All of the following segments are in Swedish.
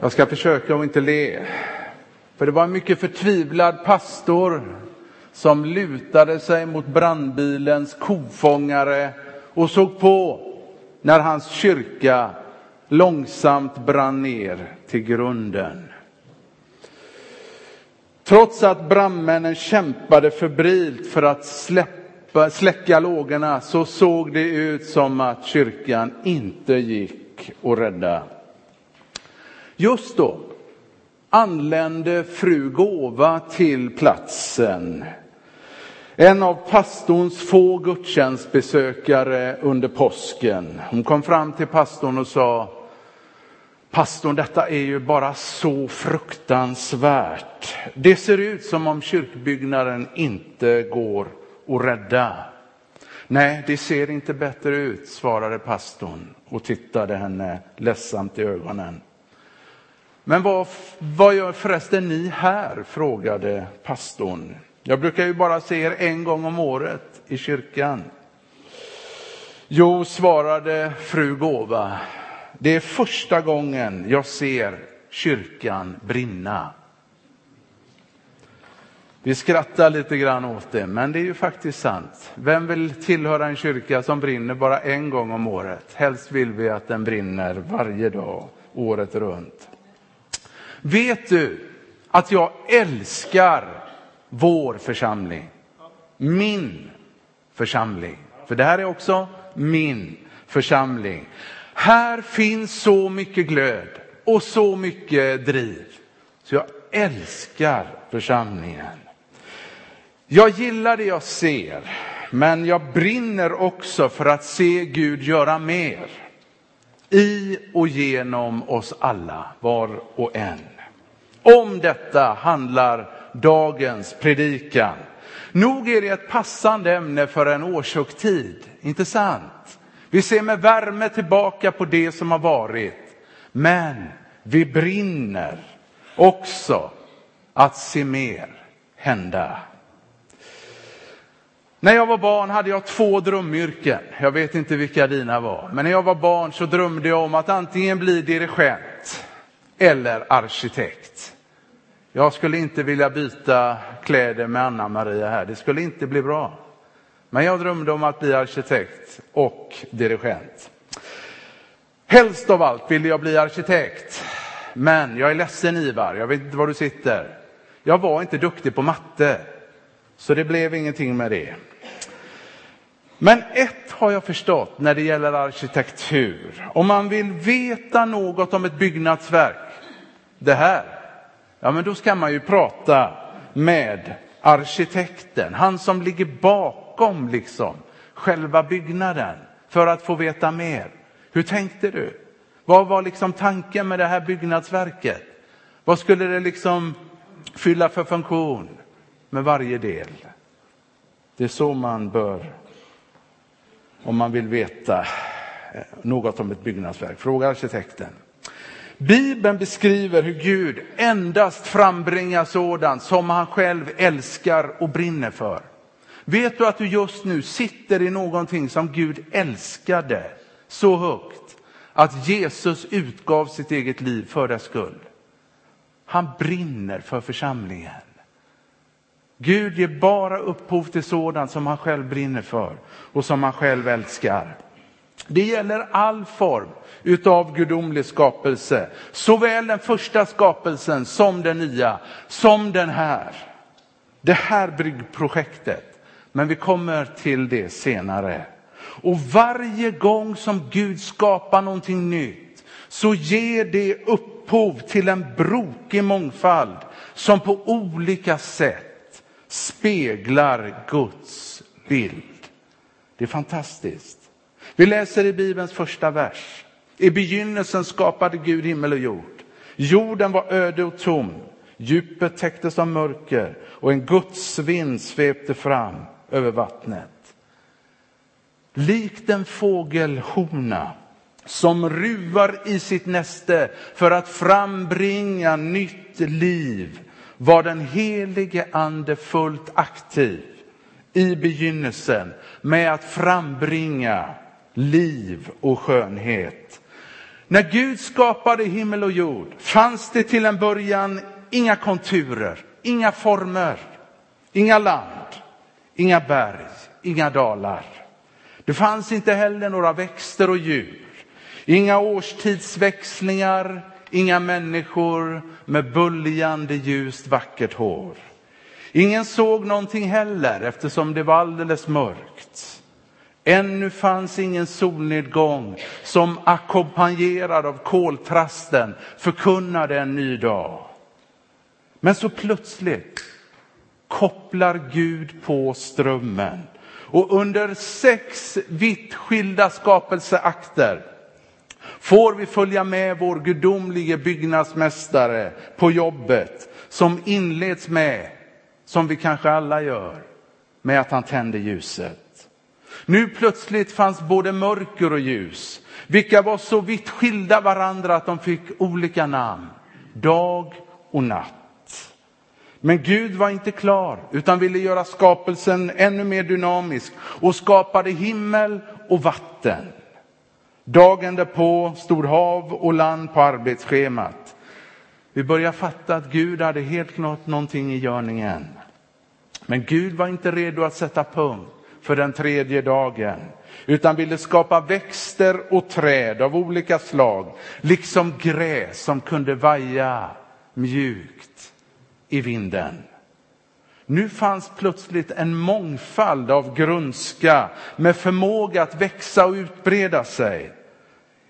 Jag ska försöka att inte le. För det var en mycket förtvivlad pastor som lutade sig mot brandbilens kofångare och såg på när hans kyrka långsamt brann ner till grunden. Trots att brandmännen kämpade febrilt för att släppa, släcka lågorna så såg det ut som att kyrkan inte gick att rädda. Just då anlände fru Gåva till platsen. En av pastorns få gudstjänstbesökare under påsken. Hon kom fram till pastorn och sa Pastorn, detta är ju bara så fruktansvärt. Det ser ut som om kyrkbyggnaden inte går att rädda. Nej, det ser inte bättre ut, svarade pastorn och tittade henne ledsamt i ögonen. Men vad, vad gör förresten ni här? frågade pastorn. Jag brukar ju bara se er en gång om året i kyrkan. Jo, svarade fru Gåva, det är första gången jag ser kyrkan brinna. Vi skrattar lite grann åt det, men det är ju faktiskt sant. Vem vill tillhöra en kyrka som brinner bara en gång om året? Helst vill vi att den brinner varje dag, året runt. Vet du att jag älskar vår församling? Min församling. För det här är också min församling. Här finns så mycket glöd och så mycket driv. Så jag älskar församlingen. Jag gillar det jag ser, men jag brinner också för att se Gud göra mer i och genom oss alla, var och en. Om detta handlar dagens predikan. Nog är det ett passande ämne för en årshögtid, inte sant? Vi ser med värme tillbaka på det som har varit, men vi brinner också att se mer hända. När jag var barn hade jag två drömyrken. Jag vet inte vilka dina var, men när jag var barn så drömde jag om att antingen bli dirigent eller arkitekt. Jag skulle inte vilja byta kläder med Anna-Maria här, det skulle inte bli bra. Men jag drömde om att bli arkitekt och dirigent. Helst av allt ville jag bli arkitekt. Men jag är ledsen Ivar, jag vet inte var du sitter. Jag var inte duktig på matte, så det blev ingenting med det. Men ett har jag förstått när det gäller arkitektur. Om man vill veta något om ett byggnadsverk, det här, ja men då ska man ju prata med arkitekten, han som ligger bakom liksom själva byggnaden för att få veta mer. Hur tänkte du? Vad var liksom tanken med det här byggnadsverket? Vad skulle det liksom fylla för funktion med varje del? Det är så man bör, om man vill veta eh, något om ett byggnadsverk, fråga arkitekten. Bibeln beskriver hur Gud endast frambringar sådant som han själv älskar och brinner för. Vet du att du just nu sitter i någonting som Gud älskade så högt att Jesus utgav sitt eget liv för dess skull? Han brinner för församlingen. Gud ger bara upphov till sådant som han själv brinner för och som han själv älskar. Det gäller all form utav gudomlig skapelse. Såväl den första skapelsen som den nya, som den här. Det här bryggprojektet. Men vi kommer till det senare. Och varje gång som Gud skapar någonting nytt så ger det upphov till en brokig mångfald som på olika sätt speglar Guds bild. Det är fantastiskt. Vi läser i Bibelns första vers. I begynnelsen skapade Gud himmel och jord. Jorden var öde och tom. Djupet täcktes av mörker och en Guds vind svepte fram över vattnet. Likt en fågelhona som ruvar i sitt näste för att frambringa nytt liv var den helige ande fullt aktiv i begynnelsen med att frambringa liv och skönhet. När Gud skapade himmel och jord fanns det till en början inga konturer, inga former, inga land, inga berg, inga dalar. Det fanns inte heller några växter och djur, inga årstidsväxlingar, inga människor med böljande ljust vackert hår. Ingen såg någonting heller eftersom det var alldeles mörkt. Ännu fanns ingen solnedgång som ackompanjerad av koltrasten förkunnade en ny dag. Men så plötsligt kopplar Gud på strömmen och under sex vitt skilda skapelseakter får vi följa med vår gudomlige byggnadsmästare på jobbet som inleds med, som vi kanske alla gör, med att han tänder ljuset. Nu plötsligt fanns både mörker och ljus, vilka var så vitt skilda varandra att de fick olika namn, dag och natt. Men Gud var inte klar, utan ville göra skapelsen ännu mer dynamisk och skapade himmel och vatten. Dagen därpå stod hav och land på arbetsschemat. Vi börjar fatta att Gud hade helt klart någonting i görningen. Men Gud var inte redo att sätta punkt för den tredje dagen, utan ville skapa växter och träd av olika slag, liksom gräs som kunde vaja mjukt i vinden. Nu fanns plötsligt en mångfald av grönska med förmåga att växa och utbreda sig.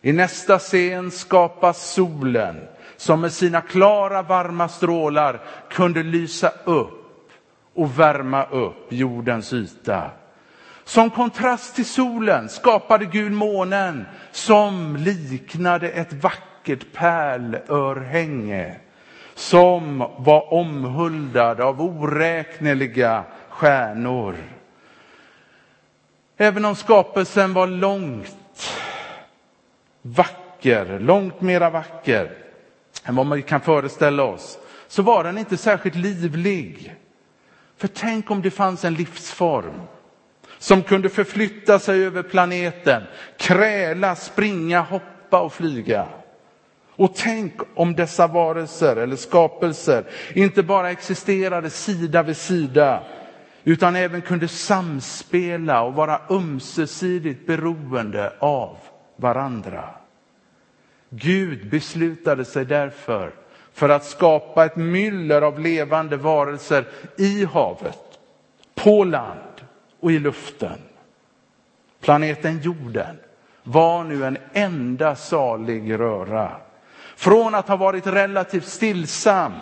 I nästa scen skapas solen som med sina klara varma strålar kunde lysa upp och värma upp jordens yta. Som kontrast till solen skapade Gud månen som liknade ett vackert pärlörhänge som var omhuldad av oräkneliga stjärnor. Även om skapelsen var långt vacker, långt mera vacker än vad man kan föreställa oss, så var den inte särskilt livlig. För tänk om det fanns en livsform som kunde förflytta sig över planeten, kräla, springa, hoppa och flyga. Och tänk om dessa varelser eller skapelser inte bara existerade sida vid sida utan även kunde samspela och vara ömsesidigt beroende av varandra. Gud beslutade sig därför för att skapa ett myller av levande varelser i havet, på land och i luften. Planeten jorden var nu en enda salig röra. Från att ha varit relativt stillsam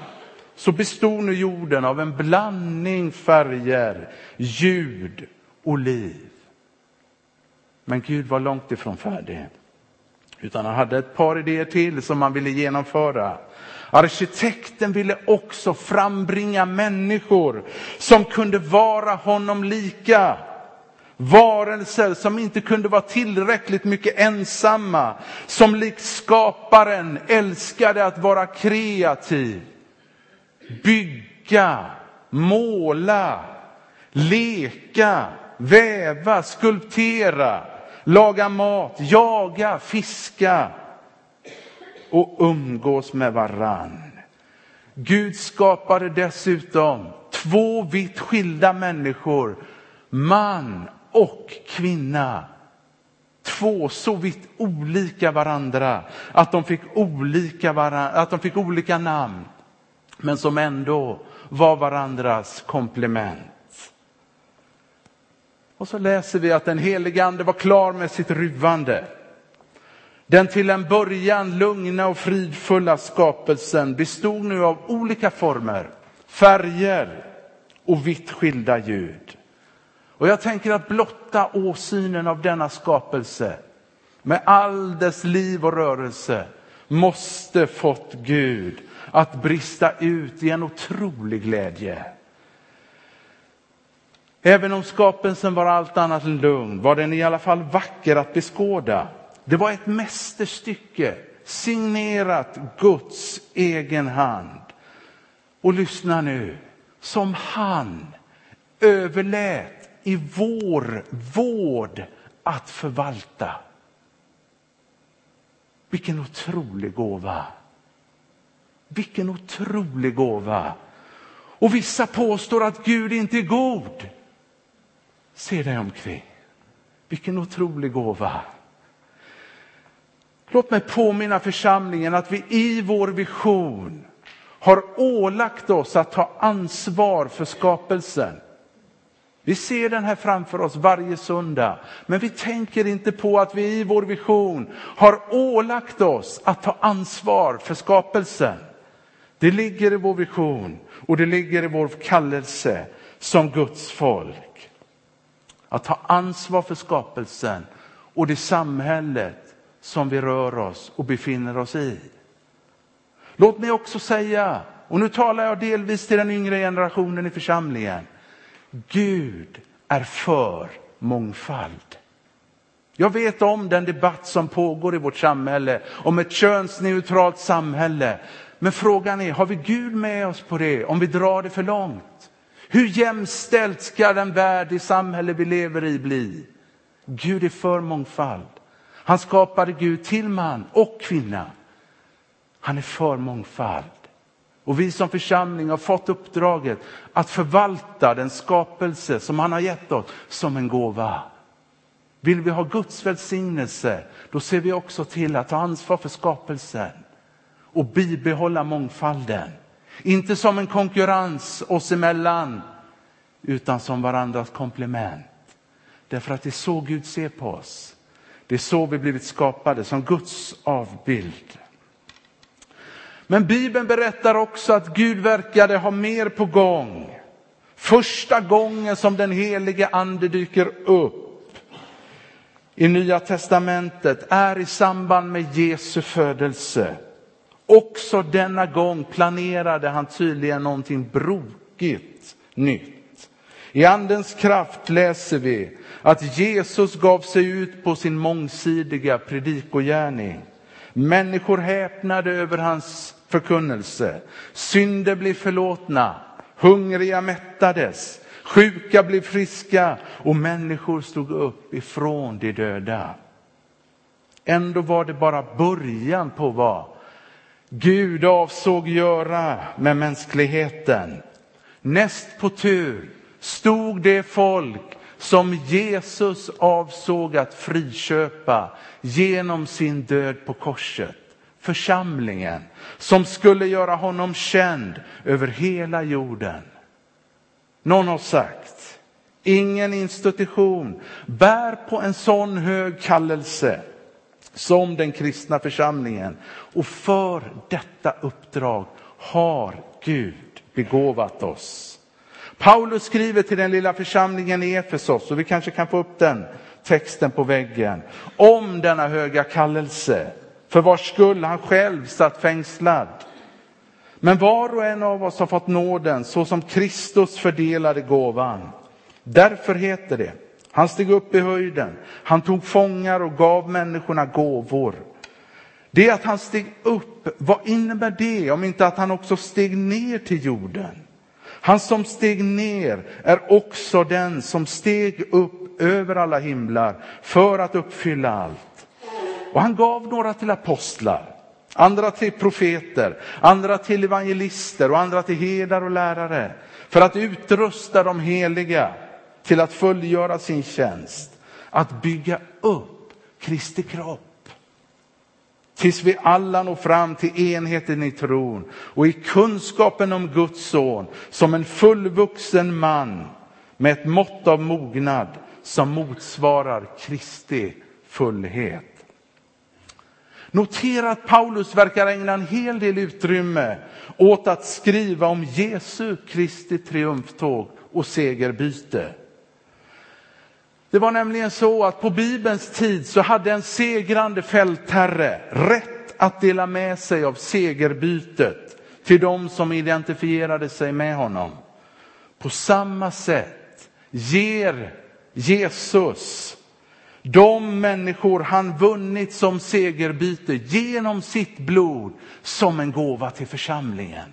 så bestod nu jorden av en blandning färger, ljud och liv. Men Gud var långt ifrån färdig. Utan han hade ett par idéer till som han ville genomföra. Arkitekten ville också frambringa människor som kunde vara honom lika. Varelser som inte kunde vara tillräckligt mycket ensamma, som likt skaparen älskade att vara kreativ, bygga, måla, leka, väva, skulptera, laga mat, jaga, fiska och umgås med varann. Gud skapade dessutom två vitt skilda människor, man och kvinna. Två så vitt olika varandra att de fick olika, varandra, att de fick olika namn, men som ändå var varandras komplement. Och så läser vi att den helige ande var klar med sitt ruvande. Den till en början lugna och fridfulla skapelsen bestod nu av olika former, färger och vitt skilda ljud. Och jag tänker att blotta åsynen av denna skapelse med all dess liv och rörelse måste fått Gud att brista ut i en otrolig glädje. Även om skapelsen var allt annat än lugn var den i alla fall vacker att beskåda. Det var ett mästerstycke signerat Guds egen hand. Och lyssna nu, som han överlät i vår vård att förvalta. Vilken otrolig gåva. Vilken otrolig gåva. Och vissa påstår att Gud inte är god. Se dig omkring. Vilken otrolig gåva. Låt mig påminna församlingen att vi i vår vision har ålagt oss att ta ansvar för skapelsen. Vi ser den här framför oss varje söndag, men vi tänker inte på att vi i vår vision har ålagt oss att ta ansvar för skapelsen. Det ligger i vår vision och det ligger i vår kallelse som Guds folk. Att ta ansvar för skapelsen och det samhället som vi rör oss och befinner oss i. Låt mig också säga, och nu talar jag delvis till den yngre generationen i församlingen. Gud är för mångfald. Jag vet om den debatt som pågår i vårt samhälle om ett könsneutralt samhälle. Men frågan är, har vi Gud med oss på det om vi drar det för långt? Hur jämställt ska den värld i samhälle vi lever i bli? Gud är för mångfald. Han skapade Gud till man och kvinna. Han är för mångfald. Och vi som församling har fått uppdraget att förvalta den skapelse som han har gett oss som en gåva. Vill vi ha Guds välsignelse, då ser vi också till att ta ansvar för skapelsen och bibehålla mångfalden. Inte som en konkurrens oss emellan, utan som varandras komplement. Därför att det är så Gud ser på oss. Det är så vi blivit skapade, som Guds avbild. Men Bibeln berättar också att Gud verkade ha mer på gång. Första gången som den helige ande dyker upp i Nya testamentet är i samband med Jesu födelse. Också denna gång planerade han tydligen någonting brokigt nytt. I andens kraft läser vi att Jesus gav sig ut på sin mångsidiga predikogärning. Människor häpnade över hans förkunnelse. Synder blev förlåtna, hungriga mättades, sjuka blev friska och människor stod upp ifrån de döda. Ändå var det bara början på vad Gud avsåg göra med mänskligheten. Näst på tur stod det folk som Jesus avsåg att friköpa genom sin död på korset församlingen som skulle göra honom känd över hela jorden. Någon har sagt, ingen institution bär på en sån hög kallelse som den kristna församlingen. Och för detta uppdrag har Gud begåvat oss. Paulus skriver till den lilla församlingen i Efesos, och vi kanske kan få upp den texten på väggen, om denna höga kallelse för vars skull han själv satt fängslad. Men var och en av oss har fått nåden så som Kristus fördelade gåvan. Därför heter det, han steg upp i höjden, han tog fångar och gav människorna gåvor. Det att han steg upp, vad innebär det om inte att han också steg ner till jorden? Han som steg ner är också den som steg upp över alla himlar för att uppfylla allt. Och han gav några till apostlar, andra till profeter, andra till evangelister och andra till herdar och lärare för att utrusta de heliga till att fullgöra sin tjänst, att bygga upp Kristi kropp. Tills vi alla når fram till enheten i tron och i kunskapen om Guds son som en fullvuxen man med ett mått av mognad som motsvarar Kristi fullhet. Notera att Paulus verkar ägna en hel del utrymme åt att skriva om Jesu Kristi triumftåg och segerbyte. Det var nämligen så att på Bibelns tid så hade en segrande fältherre rätt att dela med sig av segerbytet till de som identifierade sig med honom. På samma sätt ger Jesus de människor han vunnit som segerbyte genom sitt blod som en gåva till församlingen.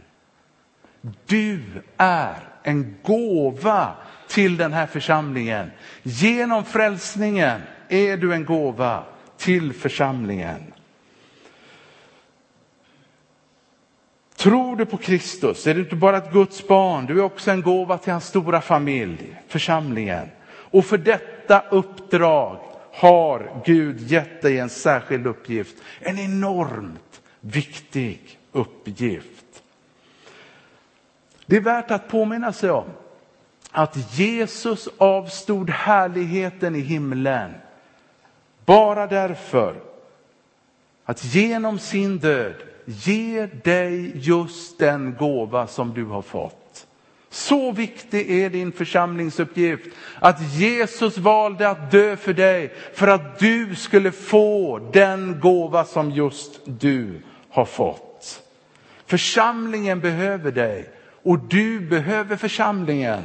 Du är en gåva till den här församlingen. Genom frälsningen är du en gåva till församlingen. Tror du på Kristus är du inte bara ett Guds barn, du är också en gåva till hans stora familj, församlingen. Och för detta uppdrag har Gud gett dig en särskild uppgift. En enormt viktig uppgift. Det är värt att påminna sig om att Jesus avstod härligheten i himlen bara därför att genom sin död ge dig just den gåva som du har fått. Så viktig är din församlingsuppgift att Jesus valde att dö för dig för att du skulle få den gåva som just du har fått. Församlingen behöver dig och du behöver församlingen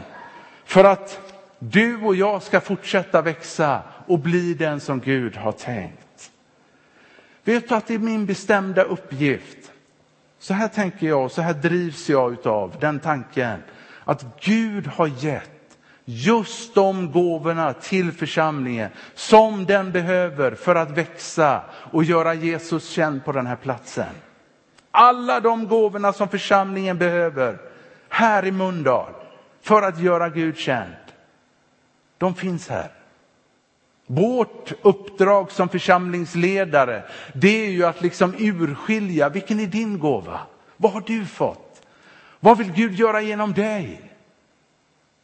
för att du och jag ska fortsätta växa och bli den som Gud har tänkt. Vet du att det är min bestämda uppgift. Så här tänker jag, så här drivs jag av den tanken att Gud har gett just de gåvorna till församlingen som den behöver för att växa och göra Jesus känd på den här platsen. Alla de gåvorna som församlingen behöver här i Mundal för att göra Gud känd. De finns här. Vårt uppdrag som församlingsledare, det är ju att liksom urskilja, vilken är din gåva? Vad har du fått? Vad vill Gud göra genom dig?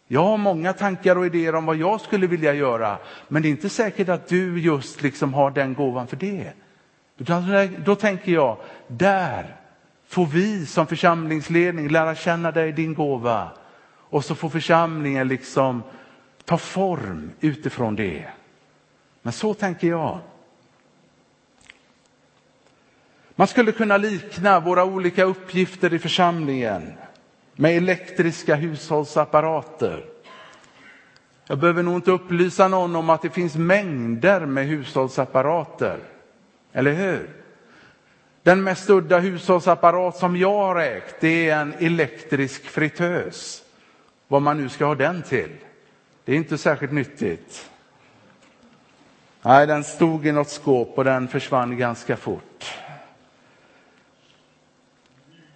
Jag har många tankar och idéer om vad jag skulle vilja göra, men det är inte säkert att du just liksom har den gåvan för det. Utan då tänker jag, där får vi som församlingsledning lära känna dig, din gåva. Och så får församlingen liksom ta form utifrån det. Men så tänker jag. Man skulle kunna likna våra olika uppgifter i församlingen med elektriska hushållsapparater. Jag behöver nog inte upplysa någon om att det finns mängder med hushållsapparater. Eller hur? Den mest udda hushållsapparat som jag har ägt det är en elektrisk fritös. Vad man nu ska ha den till. Det är inte särskilt nyttigt. Nej, den stod i något skåp och den försvann ganska fort.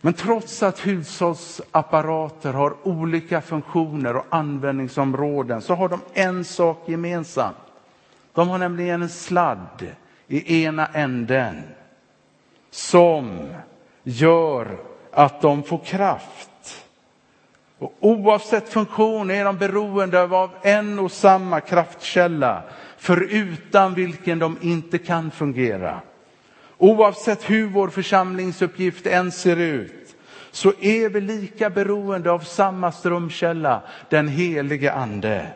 Men trots att hushållsapparater har olika funktioner och användningsområden så har de en sak gemensamt. De har nämligen en sladd i ena änden som gör att de får kraft. Och oavsett funktion är de beroende av en och samma kraftkälla, förutan vilken de inte kan fungera. Oavsett hur vår församlingsuppgift än ser ut, så är vi lika beroende av samma strömkälla, den helige ande.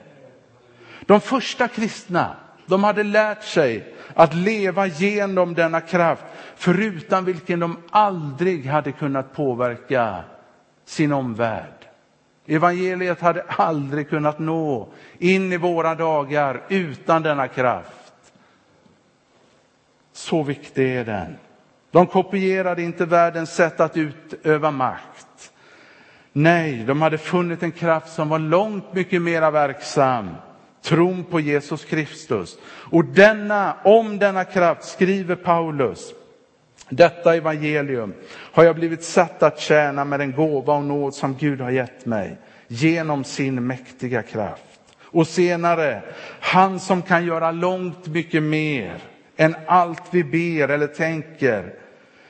De första kristna, de hade lärt sig att leva genom denna kraft, förutan vilken de aldrig hade kunnat påverka sin omvärld. Evangeliet hade aldrig kunnat nå in i våra dagar utan denna kraft. Så viktig är den. De kopierade inte världens sätt att utöva makt. Nej, de hade funnit en kraft som var långt mycket mera verksam tron på Jesus Kristus. Och denna, om denna kraft skriver Paulus, detta evangelium har jag blivit satt att tjäna med den gåva och nåd som Gud har gett mig genom sin mäktiga kraft. Och senare, han som kan göra långt mycket mer än allt vi ber eller tänker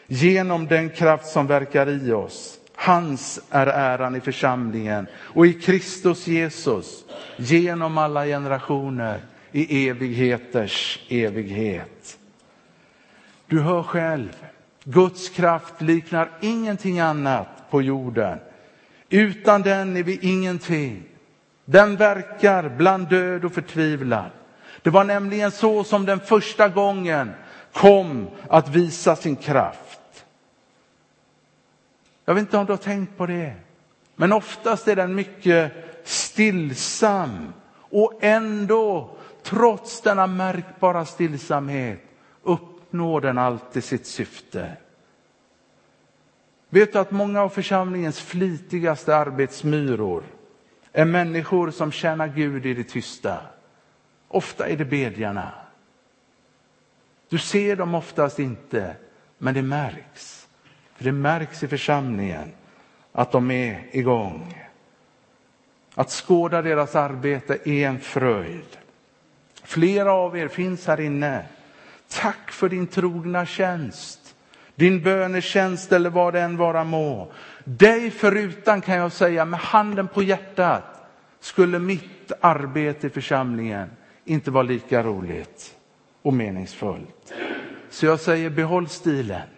genom den kraft som verkar i oss. Hans är äran i församlingen och i Kristus Jesus genom alla generationer i evigheters evighet. Du hör själv, Guds kraft liknar ingenting annat på jorden. Utan den är vi ingenting. Den verkar bland död och förtvivlan. Det var nämligen så som den första gången kom att visa sin kraft. Jag vet inte om du har tänkt på det. Men oftast är den mycket stillsam och ändå, trots denna märkbara stillsamhet, uppnår den alltid sitt syfte. Vet du att många av församlingens flitigaste arbetsmyror är människor som tjänar Gud i det tysta. Ofta är det bedjarna. Du ser dem oftast inte, men det märks. För det märks i församlingen att de är igång. Att skåda deras arbete är en fröjd. Flera av er finns här inne. Tack för din trogna tjänst, din bönetjänst eller vad det än vara må. Dig förutan kan jag säga med handen på hjärtat skulle mitt arbete i församlingen inte vara lika roligt och meningsfullt. Så jag säger behåll stilen.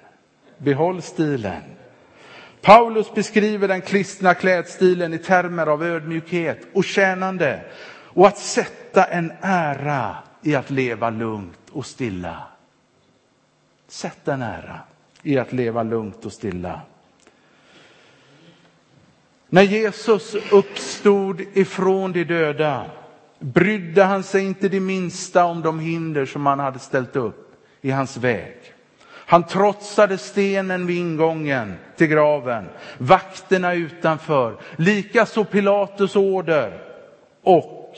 Behåll stilen. Paulus beskriver den kristna klädstilen i termer av ödmjukhet och tjänande och att sätta en ära i att leva lugnt och stilla. Sätt en ära i att leva lugnt och stilla. När Jesus uppstod ifrån de döda brydde han sig inte det minsta om de hinder som han hade ställt upp i hans väg. Han trotsade stenen vid ingången till graven, vakterna utanför, likaså Pilatus order och,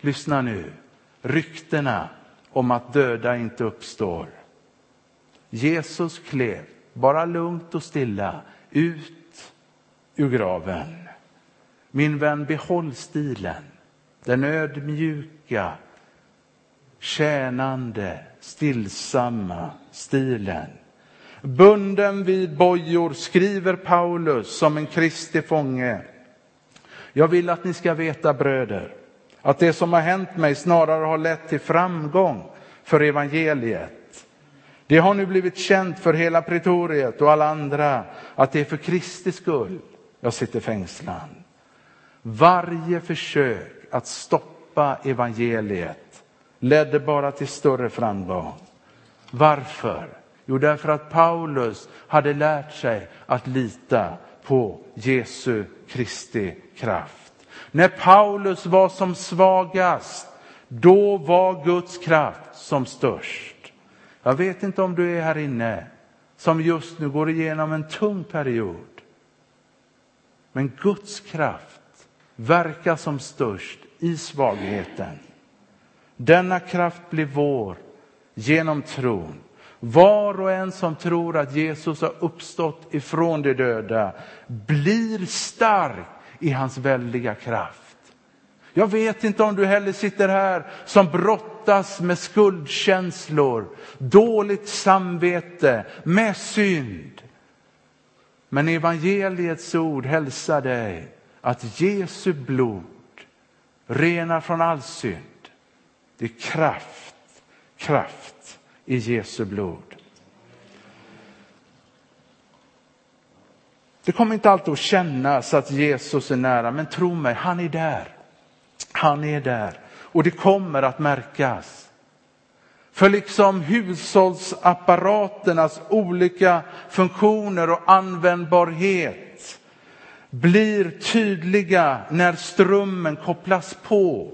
lyssna nu, ryktena om att döda inte uppstår. Jesus klev bara lugnt och stilla ut ur graven. Min vän, behåll stilen, den ödmjuka, tjänande, stillsamma stilen. Bunden vid bojor skriver Paulus som en Kristi fånge. Jag vill att ni ska veta bröder, att det som har hänt mig snarare har lett till framgång för evangeliet. Det har nu blivit känt för hela pretoriet och alla andra att det är för Kristi skull jag sitter fängslad. Varje försök att stoppa evangeliet ledde bara till större framgång. Varför? Jo, därför att Paulus hade lärt sig att lita på Jesu Kristi kraft. När Paulus var som svagast, då var Guds kraft som störst. Jag vet inte om du är här inne som just nu går igenom en tung period. Men Guds kraft verkar som störst i svagheten. Denna kraft blir vår genom tron. Var och en som tror att Jesus har uppstått ifrån de döda blir stark i hans väldiga kraft. Jag vet inte om du heller sitter här som brottas med skuldkänslor, dåligt samvete, med synd. Men evangeliets ord hälsar dig att Jesu blod renar från all synd. Det är kraft, kraft i Jesu blod. Det kommer inte alltid att kännas att Jesus är nära, men tro mig, han är där. Han är där och det kommer att märkas. För liksom hushållsapparaternas olika funktioner och användbarhet blir tydliga när strömmen kopplas på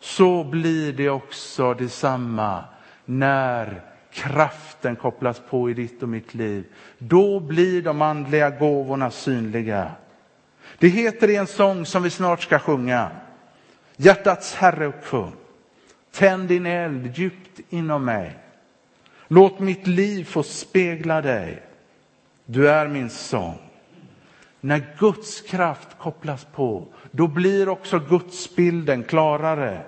så blir det också detsamma när kraften kopplas på i ditt och mitt liv. Då blir de andliga gåvorna synliga. Det heter i en sång som vi snart ska sjunga. Hjärtats Herre och kung. Tänd din eld djupt inom mig. Låt mitt liv få spegla dig. Du är min sång. När Guds kraft kopplas på, då blir också gudsbilden klarare.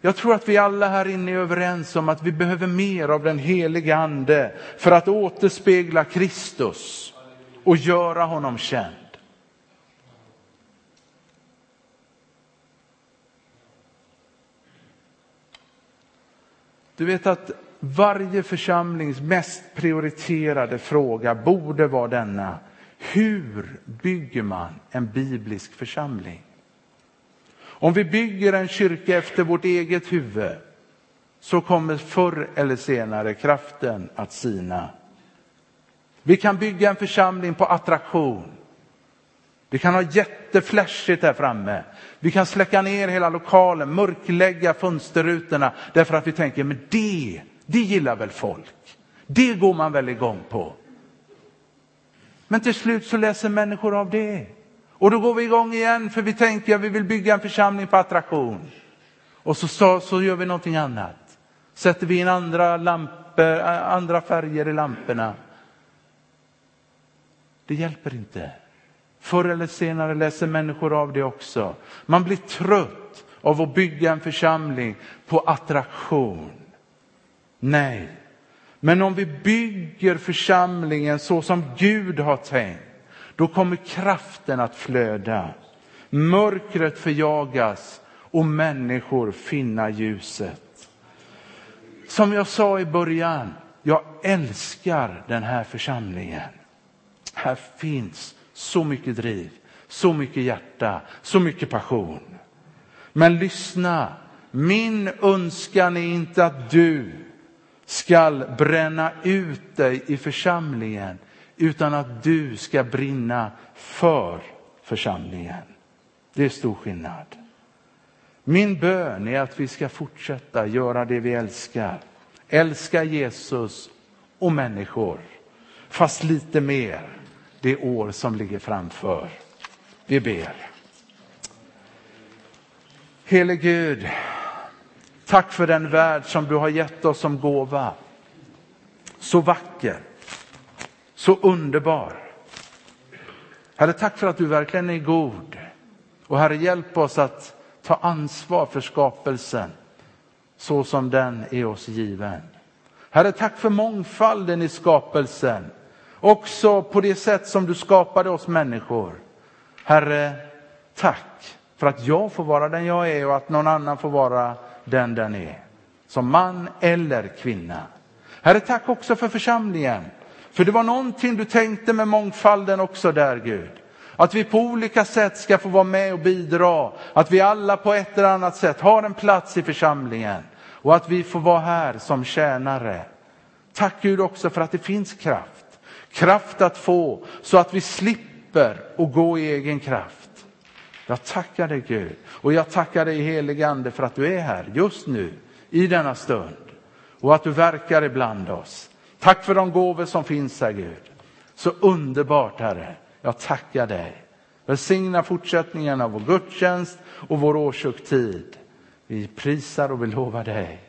Jag tror att vi alla här inne är överens om att vi behöver mer av den helige ande för att återspegla Kristus och göra honom känd. Du vet att varje församlings mest prioriterade fråga borde vara denna. Hur bygger man en biblisk församling? Om vi bygger en kyrka efter vårt eget huvud så kommer förr eller senare kraften att sina. Vi kan bygga en församling på attraktion. Vi kan ha jätteflashigt här framme. Vi kan släcka ner hela lokalen, mörklägga fönsterrutorna därför att vi tänker, men det, det gillar väl folk. Det går man väl igång på. Men till slut så läser människor av det. Och då går vi igång igen för vi tänker att vi vill bygga en församling på attraktion. Och så, så, så gör vi någonting annat. Sätter vi in andra, lampor, andra färger i lamporna. Det hjälper inte. Förr eller senare läser människor av det också. Man blir trött av att bygga en församling på attraktion. Nej, men om vi bygger församlingen så som Gud har tänkt, då kommer kraften att flöda. Mörkret förjagas och människor finna ljuset. Som jag sa i början, jag älskar den här församlingen. Här finns så mycket driv, så mycket hjärta, så mycket passion. Men lyssna, min önskan är inte att du skall bränna ut dig i församlingen, utan att du ska brinna för församlingen. Det är stor skillnad. Min bön är att vi ska fortsätta göra det vi älskar. Älska Jesus och människor, fast lite mer det år som ligger framför. Vi ber. Helige Gud, tack för den värld som du har gett oss som gåva. Så vacker, så underbar. Herre, tack för att du verkligen är god. Och Herre, hjälp oss att ta ansvar för skapelsen så som den är oss given. Herre, tack för mångfalden i skapelsen. Också på det sätt som du skapade oss människor. Herre, tack för att jag får vara den jag är och att någon annan får vara den den är. Som man eller kvinna. Herre, tack också för församlingen. För det var någonting du tänkte med mångfalden också där, Gud. Att vi på olika sätt ska få vara med och bidra. Att vi alla på ett eller annat sätt har en plats i församlingen. Och att vi får vara här som tjänare. Tack Gud också för att det finns kraft. Kraft att få så att vi slipper att gå i egen kraft. Jag tackar dig Gud och jag tackar dig helige Ande för att du är här just nu i denna stund och att du verkar ibland oss. Tack för de gåvor som finns här Gud. Så underbart Herre. Jag tackar dig. Välsigna fortsättningen av vår gudstjänst och vår årshögtid. Vi prisar och vi lovar dig.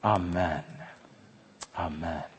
Amen. Amen.